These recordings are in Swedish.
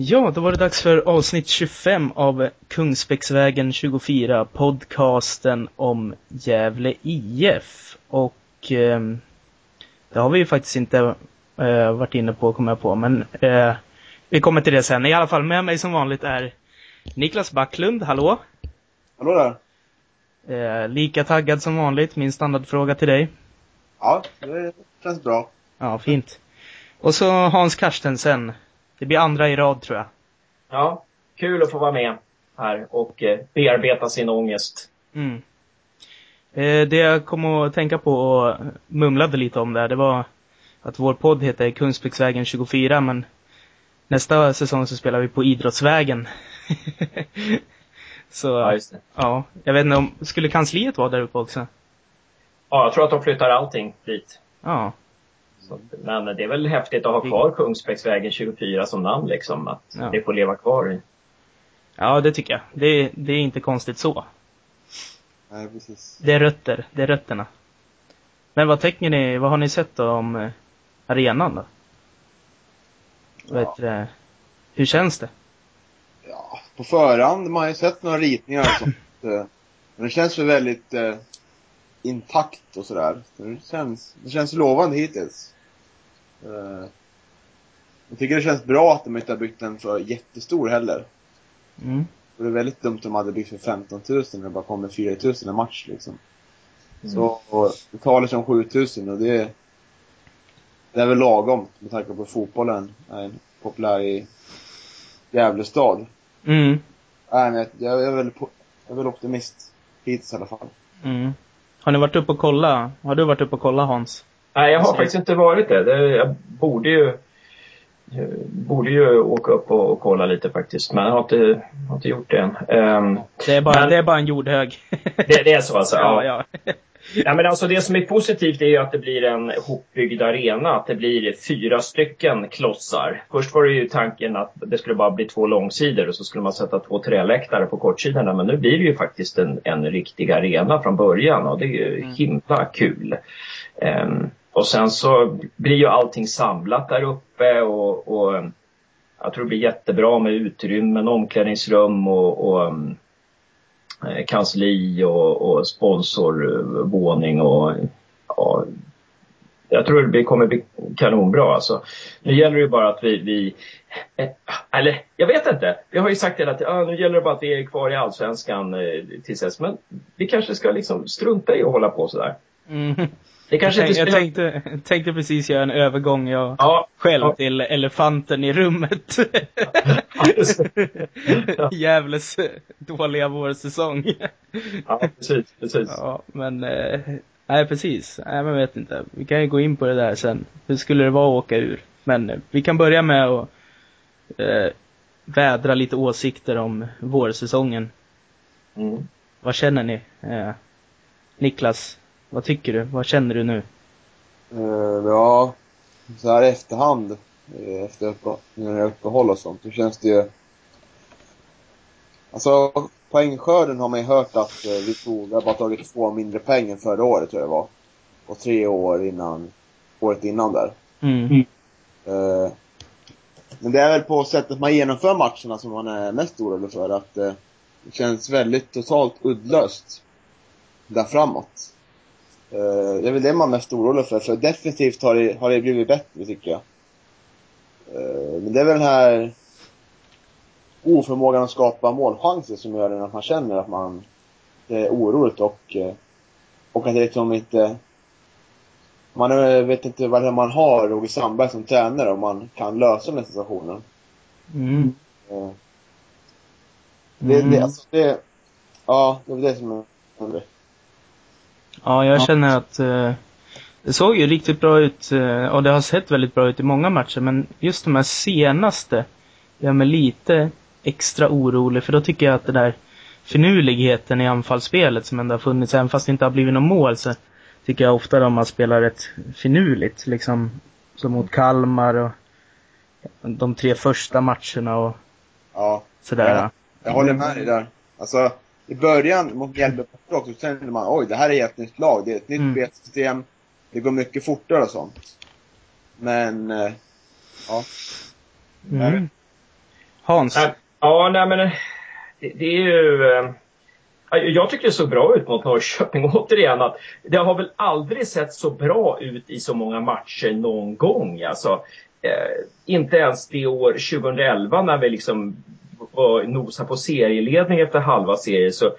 Ja, då var det dags för avsnitt 25 av Kungsbäcksvägen 24, podcasten om Gävle IF. Och eh, det har vi ju faktiskt inte eh, varit inne på, kommer jag på, men eh, vi kommer till det sen. I alla fall med mig som vanligt är Niklas Backlund, hallå? Hallå där! Eh, lika taggad som vanligt, min standardfråga till dig. Ja, det känns bra. Ja, fint. Och så Hans Karstensen. Det blir andra i rad tror jag. Ja, kul att få vara med här och eh, bearbeta sin ångest. Mm. Eh, det jag kom att tänka på och mumlade lite om där, det var att vår podd heter Kungsbäcksvägen 24, men nästa säsong så spelar vi på Idrottsvägen. så, ja, just det. ja, jag vet inte om, skulle kansliet vara där uppe också? Ja, jag tror att de flyttar allting dit. Ja. Så, men det är väl häftigt att ha kvar Kungsbäcksvägen 24 som namn liksom, att Ja. det får leva kvar i. Ja, det tycker jag. Det, det är inte konstigt så. Nej, precis. Det är rötter, det är rötterna. Men vad tänker ni, vad har ni sett då om eh, arenan då? Ja. det? Hur känns det? Ja, på förhand, man har ju sett några ritningar och sånt. eh, Men det känns väl väldigt eh, intakt och sådär. Så Det känns, det känns lovande hittills. Eh, jag tycker det känns bra att de inte har byggt den för jättestor heller. Mm. För det är väldigt dumt om de hade byggt för 15 000 när det bara kommer 4 000 en match liksom. Så och det talar sig om 7 000 och det, det är väl lagom med tanke på att fotbollen är populär i Gävle stad. Mm. Nej, men jag, är väl, jag är väl optimist. Hittills i alla fall. Mm. Har ni varit uppe och kolla? Har du varit uppe och kolla Hans? Nej, jag har Så- faktiskt inte varit det. det jag borde ju jag borde ju åka upp och, och kolla lite faktiskt, men jag har inte, har inte gjort det än. Ehm, Det är bara, Men- det är bara en jordhög. det, det är så alltså? ja, ja. Ja, men alltså det som är positivt är ju att det blir en hopbyggd arena. Att det blir fyra stycken klossar. Först var det ju tanken att det skulle bara bli två långsidor och så skulle man sätta två träläktare på kortsidorna. Men nu blir det ju faktiskt en, en riktig arena från början och det är ju Mm. himla kul. Ehm, och sen så blir ju allting samlat där uppe och, och jag tror det blir jättebra med utrymmen, omklädningsrum och, och um, eh, kansli och, och sponsorvåning och ja, jag tror det kommer bli kanonbra alltså. Nu gäller det ju bara att vi, vi eh, eller jag vet inte. Vi har ju sagt hela tiden, ah, nu gäller det bara att vi är kvar i allsvenskan eh, tills dess. Men vi kanske ska liksom strunta i att hålla på sådär. Mm. Det kanske jag, inte jag spelar... tänkte, tänkte precis göra en övergång jag Ja, själv ja. till elefanten i rummet. Ja. Gävles dåliga vårsäsong. ja, precis, precis. Ja, men eh, nej precis. Nej, men vet inte. Vi kan ju gå in på det där sen. Hur skulle det vara att åka ur? Men eh, vi kan börja med att eh, vädra lite åsikter om vårsäsongen. Mm. Vad känner ni? Eh, Niklas, vad tycker du? Vad känner du nu? Eh, ja, så här i efterhand, eh, efter uppe, när det är uppehåll och sånt, då känns det ju... Alltså, poängskörden har man ju hört att eh, vi tog, vi har bara tagit två mindre poäng än förra året tror jag det var. Och tre år innan, året innan där. Mm. Eh, men det är väl på sättet man genomför matcherna som man är mest orolig för. Att eh, det känns väldigt totalt uddlöst där framåt. Eh, det är väl det man är mest orolig för. För definitivt har det, har det blivit bättre tycker jag. Eh, men det är väl den här oförmågan att skapa målchanser som gör att man känner att man det är oroligt och, eh, och att det liksom inte man vet inte vad det man har Roger Sandberg som tränare om man kan lösa den här situationen. Mm. Eh, Det, Mm. det, alltså det, ja, det är det som är Ja, jag känner att eh, det såg ju riktigt bra ut eh, och det har sett väldigt bra ut i många matcher men just de här senaste gör mig lite extra orolig för då tycker jag att det där finurligheten i anfallsspelet som ändå har funnits, även fast det inte har blivit något mål så tycker jag ofta de har spelat rätt finurligt liksom. Som mot Kalmar och de tre första matcherna och Ja, sådär. Ja. jag håller med dig där. Alltså, i början mot Mjällby också, så kände man oj, det här är ett nytt lag. Det är ett nytt Mm. spelsystem. Det går mycket fortare och sånt. Men, eh, ja. Mm. Hans? Ja, nej men det, det är ju... Eh, jag tycker det såg bra ut mot Norrköping. Återigen att det har väl aldrig sett så bra ut i så många matcher någon gång. Alltså, eh, inte ens det år 2011 när vi liksom var nosa på serieledning efter halva serien så,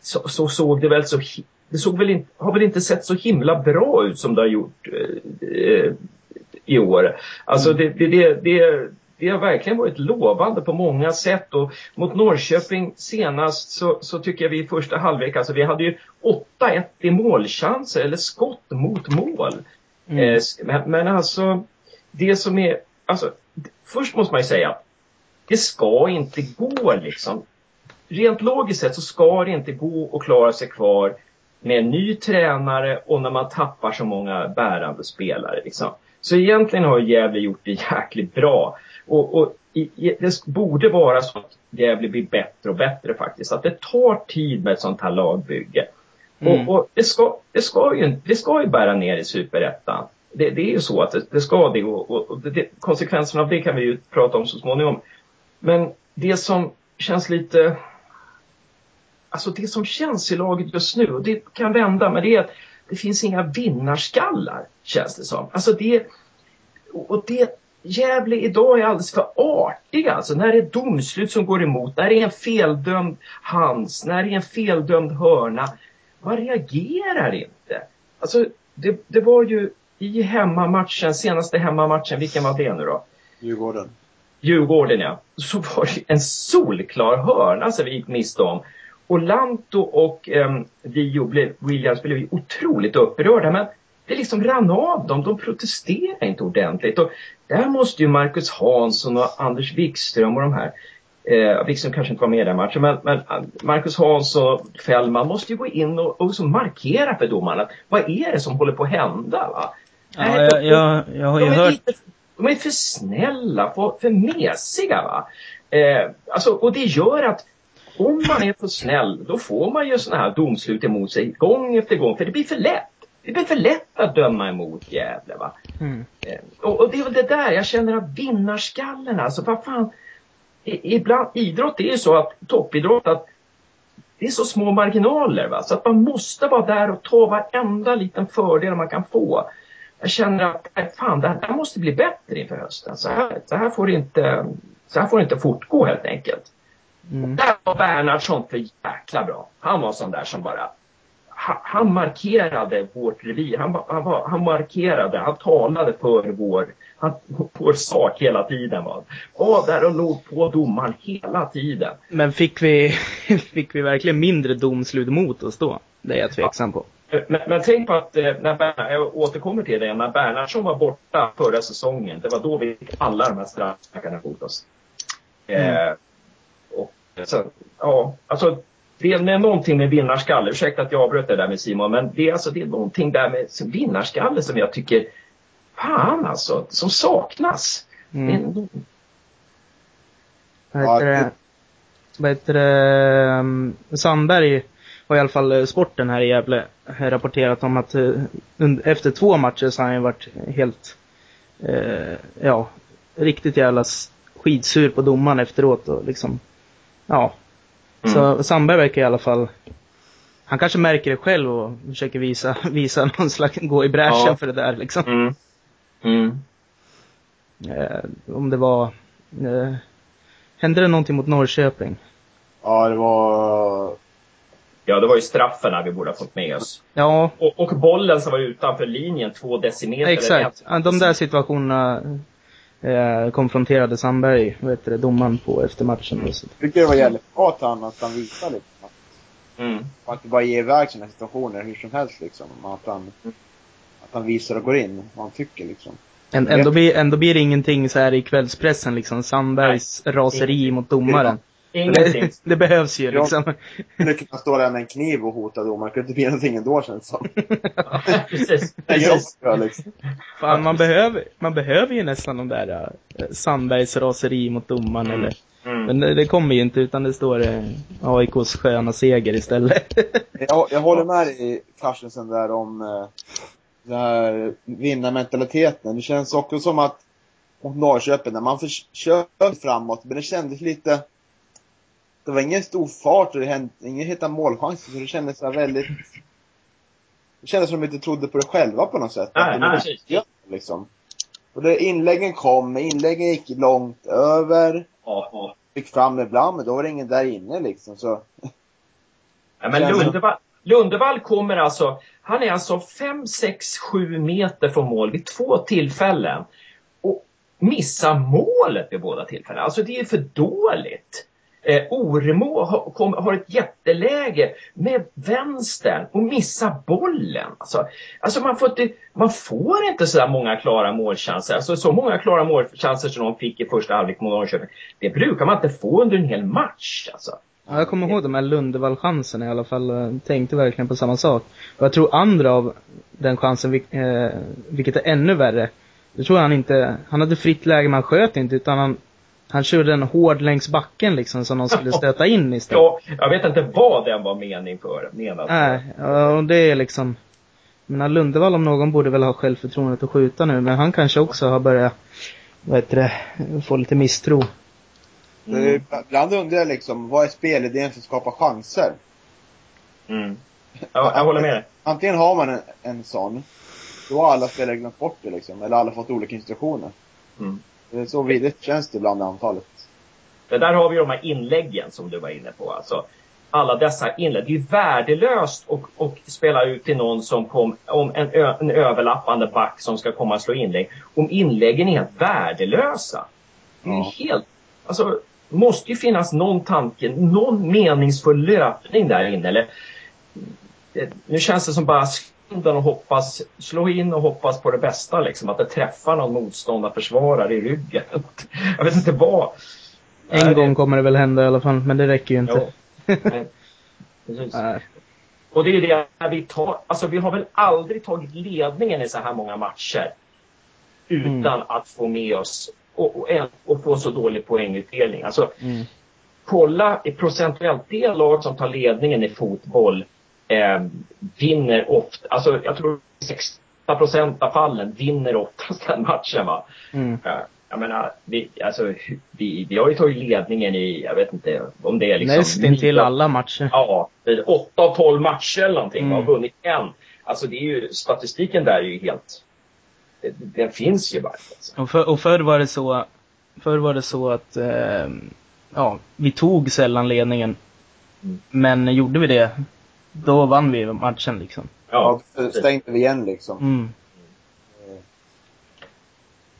så, så, såg det väl så det såg väl inte, har väl inte sett så himla bra ut som det har gjort eh, eh i år. Alltså mm. det, det, det, det, har verkligen varit lovande på många sätt och mot Norrköping senast så, så tycker jag vi i första halvlek, alltså vi hade ju 8-1 i målchanser eller skott mot mål. Mm. Eh, men, men alltså det som är, alltså först måste man ju säga det ska inte gå liksom. Rent logiskt sett så ska det inte gå att klara sig kvar med en ny tränare och när man tappar så många bärande spelare. Liksom. Så egentligen har Gävle gjort det jäkligt bra. Och, och i, det borde vara så att Gävle blir bättre och bättre faktiskt. Att det tar tid med ett sånt här lagbygge. Mm. Och, och, det, ska, det, ska ju, det ska ju bära ner i superettan. Det, det, är ju så att det, det ska det och, och det, konsekvenserna av det kan vi ju prata om så småningom. Men det som känns lite Alltså det som känns i laget just nu, och det kan vända, men det är att det finns inga vinnarskallar, känns det som. Alltså det, och det, Gävle idag är alldeles för artiga. Alltså när det är domslut som går emot, när det är en feldömd hands, när det är en feldömd hörna. Man reagerar inte. Alltså det, det var ju i hemmamatchen, senaste hemmamatchen, vilken var det nu då? Djurgården. Djurgården ja. Så var det en solklar hörna som vi gick miste om. Och Lanto och eh, Dio blev, Williams blev otroligt upprörda men det liksom rann av dem. De protesterade inte ordentligt. Och där måste ju Marcus Hansson och Anders Wikström och de här Eh, Wikström kanske inte var med i den matchen, men, men Marcus Hansson och Fällman måste ju gå in och, och markera för domarna. Vad är det som håller på att hända? Va? Ja, jag, jag, jag har ju hört... Lite, de är för snälla, för, för mesiga. Va? Eh, alltså, och det gör att om man är för snäll, då får man ju sådana här domslut emot sig gång efter gång. För det blir för lätt. Det blir för lätt att döma emot Gävle. Va? Mm. Eh, och, och, det är väl det där, jag känner att vinnarskallen, alltså vad fan. Ibland, idrott är ju så att, toppidrott, att det är så små marginaler. Va? Så att man måste vara där och ta varenda liten fördel man kan få. Jag känner att fan, det här måste bli bättre inför hösten. Så här, så här, får, det inte, så här får det inte fortgå helt enkelt. Mm. Där var Bernhardsson för jäkla bra. Han var sån där som bara han, markerade vårt revir. Han, han, var, han markerade, han talade för vår, han, vår sak hela tiden. Var. Var där och låg på domaren hela tiden. Men fick vi, fick vi verkligen mindre domslut mot oss då? Det är jag tveksam på. Men, men tänk på att, eh, när jag återkommer till det, när Bernhardsson var borta förra säsongen, det var då vi fick alla de här straffsparkarna mot oss. Mm. Eh, så, ja, alltså det är någonting med vinnarskalle. Ursäkta att jag avbröt det där med Simon, men det är, alltså, det är någonting där med vinnarskalle som jag tycker, fan alltså, som saknas. Mm. Vad heter det? Vad heter det? Um, Sandberg har i alla fall eh, sporten här i Gävle rapporterat om att uh, efter två matcher så har han varit helt, uh, ja, riktigt jävla skitsur på domaren efteråt och liksom Ja. Mm. Så Sandberg verkar i alla fall han kanske märker det själv och försöker visa, visa någon slags, gå i bräschen ja. för det där liksom. Mm. Mm. Eh, om det var, eh, hände det någonting mot Norrköping? Ja, det var... Ja, det var ju straffarna vi borde ha fått med oss. Ja. Och, och bollen som var utanför linjen, två decimeter. Exakt. De där situationerna eh, konfronterade Sandberg, vad heter det, domaren på efter matchen. Jag tycker det var jävligt bra att han, att han visade liksom. Mm. Att bara ge iväg sina situationer hur som helst liksom. Att han, att han visar och går in vad han tycker liksom. Ändå blir, ändå blir det ingenting så här i kvällspressen liksom. Sandbergs Nej. raseri mot domaren. Ingenting. Det, det, behövs ju liksom. Nu kan man stå där med en kniv och hota domaren. Det kan inte bli någonting ändå känns det som. ja, precis. precis. liksom. Fan, man behöver, man behöver ju nästan de där uh, Sandbergs raseri mot domaren mm. eller. Mm. Men det, det, kommer ju inte utan det står uh, AIKs sköna seger istället. jag, jag håller med dig Carstensen där om uh, den här vinnarmentaliteten. Det känns också som att mot Norrköping när man försökte framåt, men det kändes lite det var ingen stor fart och det hände ingen heta målchanser, så det kändes så väldigt det kändes som att de inte trodde på det själva på något sätt. Nej, nej, precis. Liksom. Och det, inläggen kom, inläggen gick långt över. Ja, ja. Fick fram ibland, men då var det ingen där inne liksom. Så. Ja, men Lundevall, Lundevall kommer alltså, han är alltså 5, 6, 7 meter från mål vid två tillfällen. Och missar målet vid båda tillfällena. Alltså det är för dåligt. Eh, Oremo har, kom, har ett jätteläge med vänstern och missar bollen. Alltså, alltså man, får inte, man får inte så många klara målchanser. Alltså så många klara målchanser som de fick i första halvlek mot Norrköping. Det brukar man inte få under en hel match. Alltså. Ja, jag kommer ihåg de här Lundevall-chanserna i alla fall och tänkte verkligen på samma sak. Och jag tror andra av den chansen, eh, vilket är ännu värre, det tror jag han inte, han hade fritt läge men han sköt inte utan han han körde en hård längs backen liksom som de skulle stöta in istället. Ja, jag vet inte vad den var mening för, menad Nej, och det är liksom men Lundevall om någon borde väl ha självförtroendet att skjuta nu, men han kanske också har börjat, vad heter det, få lite misstro. Mm. Ibland undrar jag liksom, vad är spelidén som skapar chanser? Mm. Ja, jag håller med dig. Antingen har man en, en sån, då har alla spelare glömt bort det liksom, eller alla fått olika instruktioner. Mm. Så vidrigt känns det ibland i antalet. För där har vi de här inläggen som du var inne på. Alltså, alla dessa inlägg. Det är ju värdelöst att och spela ut till någon som kom, om en, ö, en överlappande back som ska komma och slå inlägg. Om inläggen är helt värdelösa. Det är ja. helt, alltså, måste ju finnas någon tanke, någon meningsfull löpning där inne. Eller, nu känns det som bara och hoppas, slå in och hoppas på det bästa liksom. Att det träffar någon motståndarförsvarare i ryggen. Jag vet inte vad. En gång kommer det väl hända i alla fall, men det räcker ju inte. Nej. Precis. Nej. Och det är det vi tar, alltså vi har väl aldrig tagit ledningen i så här många matcher. Utan mm. att få med oss och, och, och, få så dålig poängutdelning. Alltså, mm. kolla i procentuellt det lag som tar ledningen i fotboll eh, vinner ofta, alltså jag tror 60 procent av fallen vinner oftast den matchen va. Mm. Eh, jag menar, vi, alltså, vi, vi har ju tagit ledningen i, jag vet inte om det är liksom... Nästintill alla matcher. Ja, 8 av 12 matcher eller någonting mm. har vunnit en. Alltså det är ju, statistiken där är ju helt, den finns ju bara alltså. och, för, och förr var det så, förr var det så att, eh, ja, vi tog sällan ledningen. Mm. Men gjorde vi det, då vann vi matchen liksom. Ja, ja stängde vi igen liksom. Mm.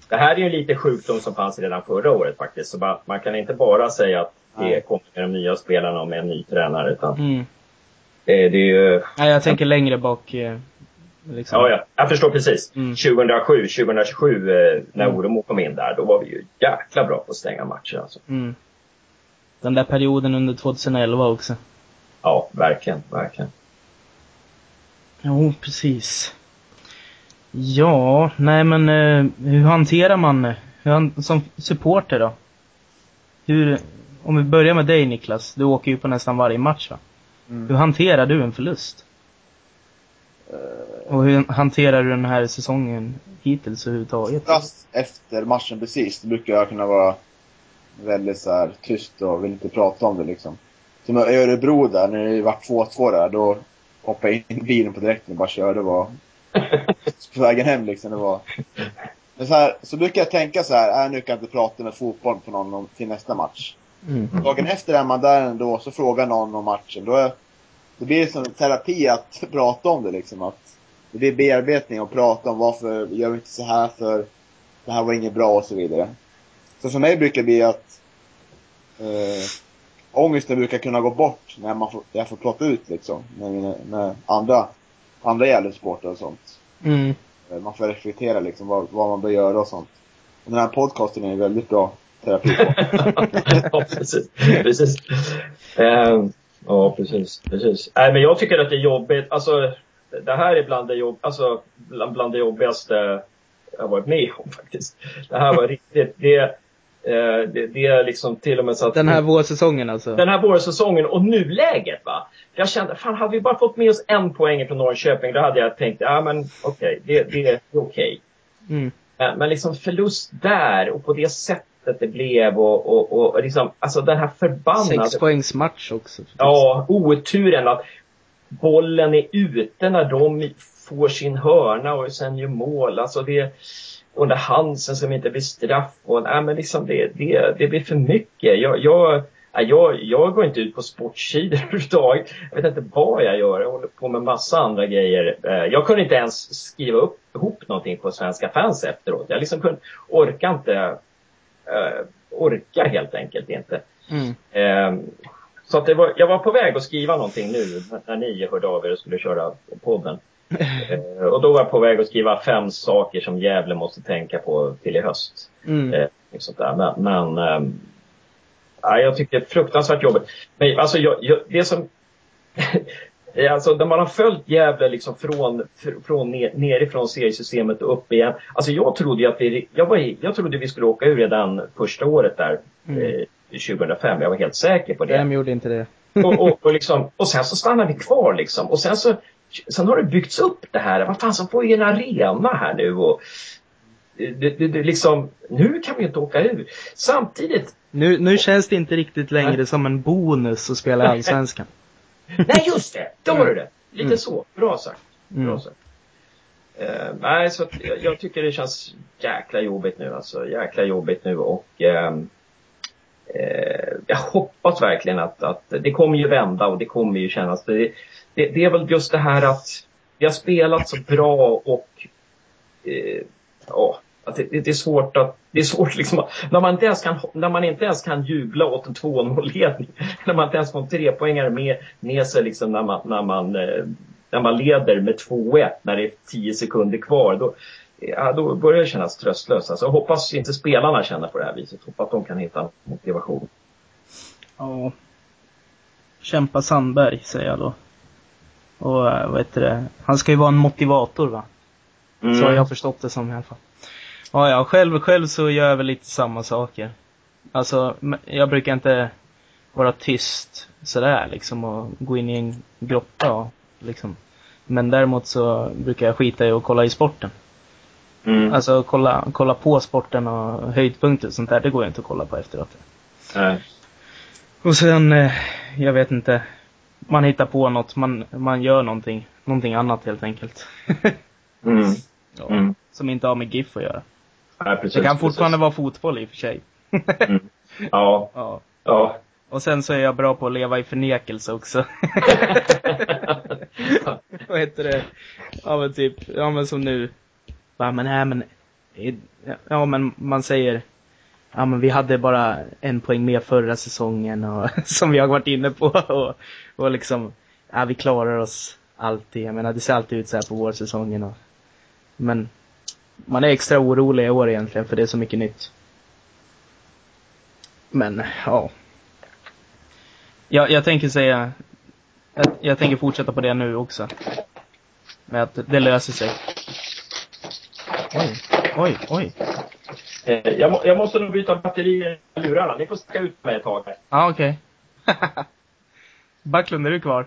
Det här är ju lite sjukdom som fanns redan förra året faktiskt. Så man, man kan inte bara säga att det kommer med de nya spelarna och med en ny tränare. Utan mm. det, det, är ju... Nej, jag tänker längre bak. Eh, liksom. Ja, ja, jag förstår precis. Mm. 2007, 2027 eh, när mm. Oremo kom in där, då var vi ju jäkla bra på att stänga matcher alltså. Mm. Den där perioden under 2011 också. Ja, verkligen, verkligen. Jo, precis. Ja, nej men eh, hur hanterar man, hur han, som supporter då? Hur, om vi börjar med dig Niklas, du åker ju på nästan varje match va? Mm. Hur hanterar du en förlust? Uh, och hur hanterar du den här säsongen hittills överhuvudtaget? efter matchen precis, då brukar jag kunna vara väldigt så här tyst och vill inte prata om det liksom. Som Örebro där, när det var 2-2 där, då hoppade jag in i bilen på direkten och bara körde. var på vägen hem liksom. Det var... Men så, här, så brukar jag tänka så här, äh, nu kan jag inte prata med fotboll på någon till nästa match. Mm. Dagen efter är man där ändå, så frågar någon om matchen. Då, är, då blir det som terapi att prata om det liksom. Att det blir bearbetning och prata om varför gör vi inte så här för det här var inget bra och så vidare. Så för mig brukar det bli att eh, ångesten brukar kunna gå bort när man får, jag får prata ut liksom. Med, med andra, andra Gävlesportare och sånt. Mm. Eh, man får reflektera liksom vad, vad man bör göra och sånt. Och den här podcasten är väldigt bra terapi på. ja, precis. precis. Um, ja, precis. precis. Nej, men jag tycker att det är jobbigt. Alltså, det här är bland det, jobb, alltså, bland, bland det jobbigaste jag varit med om faktiskt. Det här var riktigt, det, det, det, är liksom till och med så att... Den här vårsäsongen alltså? Den här vårsäsongen och nuläget va. Jag kände, fan hade vi bara fått med oss en poäng från Norrköping då hade jag tänkt, ja men okej, okay, det, det, är okej. Okay. Mm. Men, men liksom förlust där och på det sättet det blev och, och, och liksom, alltså den här förbannade... Sex poängs match också. Ja, oturen att bollen är ute när de får sin hörna och sen gör mål. Alltså det, under Hansen som inte blir straff. Och, nej, men liksom det, det, det blir för mycket. Jag, jag, jag, jag går inte ut på sportsidor överhuvudtaget. Jag vet inte vad jag gör. Jag håller på med massa andra grejer. Eh, jag kunde inte ens skriva upp, ihop någonting på Svenska fans efteråt. Jag liksom kunde, orkar inte. Uh, orkar helt enkelt inte. Mm. Uh, så att det var, jag var på väg att skriva någonting nu när ni hörde av er och skulle köra podden. Eh, och då var jag på väg att skriva fem saker som Gävle måste tänka på till i höst. Mm. Eh, sånt där. Men, men eh, jag tycker det är fruktansvärt jobbigt. Men alltså jag, jag, det som Alltså när man har följt Gävle liksom från, från ner, nerifrån seriesystemet och upp igen. Alltså jag trodde att vi, jag, var, jag trodde vi skulle åka ur redan första året där. Mm. Eh, 2005. Jag var helt säker på det. Vem gjorde inte det? och, och, och, liksom, och sen så stannade vi kvar liksom. Och sen så sen har det byggts upp det här. Vad fan, så får vi en arena här nu och det, det, det, liksom, nu kan vi inte åka ur. Samtidigt. Nu, nu känns det inte riktigt längre nej. som en bonus att spela allsvenskan. nej, just det. Då var det det. Lite mm. så. Bra sagt. Bra mm. sagt. Uh, nej, så jag, jag, tycker det känns jäkla jobbigt nu alltså. Jäkla jobbigt nu och uh, jag hoppas verkligen att, att det kommer ju vända och det kommer ju kännas. Det, det, det, är väl just det här att vi har spelat så bra och eh, ja, att det, det, är svårt att, det är svårt liksom, när man inte ens kan, när man inte ens kan jubla åt en 2-0-ledning, när man inte ens får en trepoängare med, med sig liksom när man, när man, eh, när man leder med 2-1 när det är 10 sekunder kvar, då, ja, då börjar det kännas tröstlöst. Alltså, jag hoppas inte spelarna känner på det här viset, hoppas att de kan hitta motivation. Ja. Kämpa Sandberg, säger jag då. Och eh, vad heter det, han ska ju vara en motivator va? Mm. Så har jag förstått det som i alla fall. Ja, ja, själv, själv så gör jag väl lite samma saker. Alltså, jag brukar inte vara tyst sådär liksom och gå in i en grotta och liksom. Men däremot så brukar jag skita i att kolla i sporten. Mm. Alltså kolla, kolla på sporten och höjdpunkter och sånt där, det går jag inte att kolla på efteråt. Nej. Och sen, eh, jag vet inte, man hittar på något, man, man gör någonting, någonting annat helt enkelt. mm. Ja, mm. Som inte har med GIF att göra. Nej, precis, det kan fortfarande precis. vara fotboll i och för sig. mm. ja. ja. ja. Och sen så är jag bra på att leva i förnekelse också. Vad heter det? Ja men typ, ja men som nu. Va, men nej men. Ja men man säger ja men vi hade bara en poäng mer förra säsongen och som vi har varit inne på och, och liksom, ja vi klarar oss alltid. Jag menar det ser alltid ut så här på vårsäsongen och, men man är extra orolig i år egentligen för det är så mycket nytt. Men, ja. Jag, jag tänker säga, jag, jag tänker fortsätta på det nu också. Med att det löser sig. Oj, oj, oj. Eh, jag, jag, måste nog byta batteri i lurarna. Ni får sticka ut mig ett tag Ja, ah, okej. Okay. Backlund, är du kvar?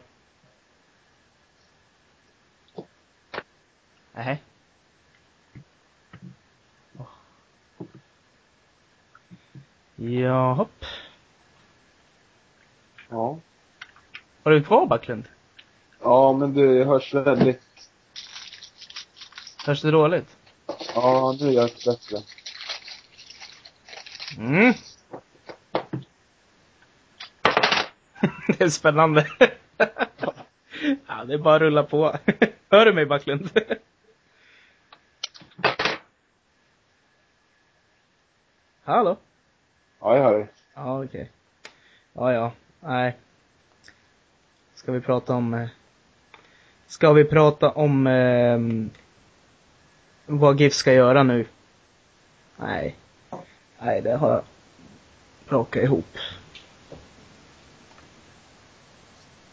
Nej. Oh. Ja, hopp. Ja. Var du kvar Backlund? Ja, men du hörs väldigt... Hörs det dåligt? Ja, nu gör det bättre. Mm. det är spännande. ja, det är bara att rulla på. Hör du mig Backlund? Hallå? Ja, jag hör dig. Ja, okej. Okay. Ja, ja. Nej. Ska vi prata om... Eh, ska vi prata om eh, vad GIF ska göra nu? Nej. Det har jag rakat ihop.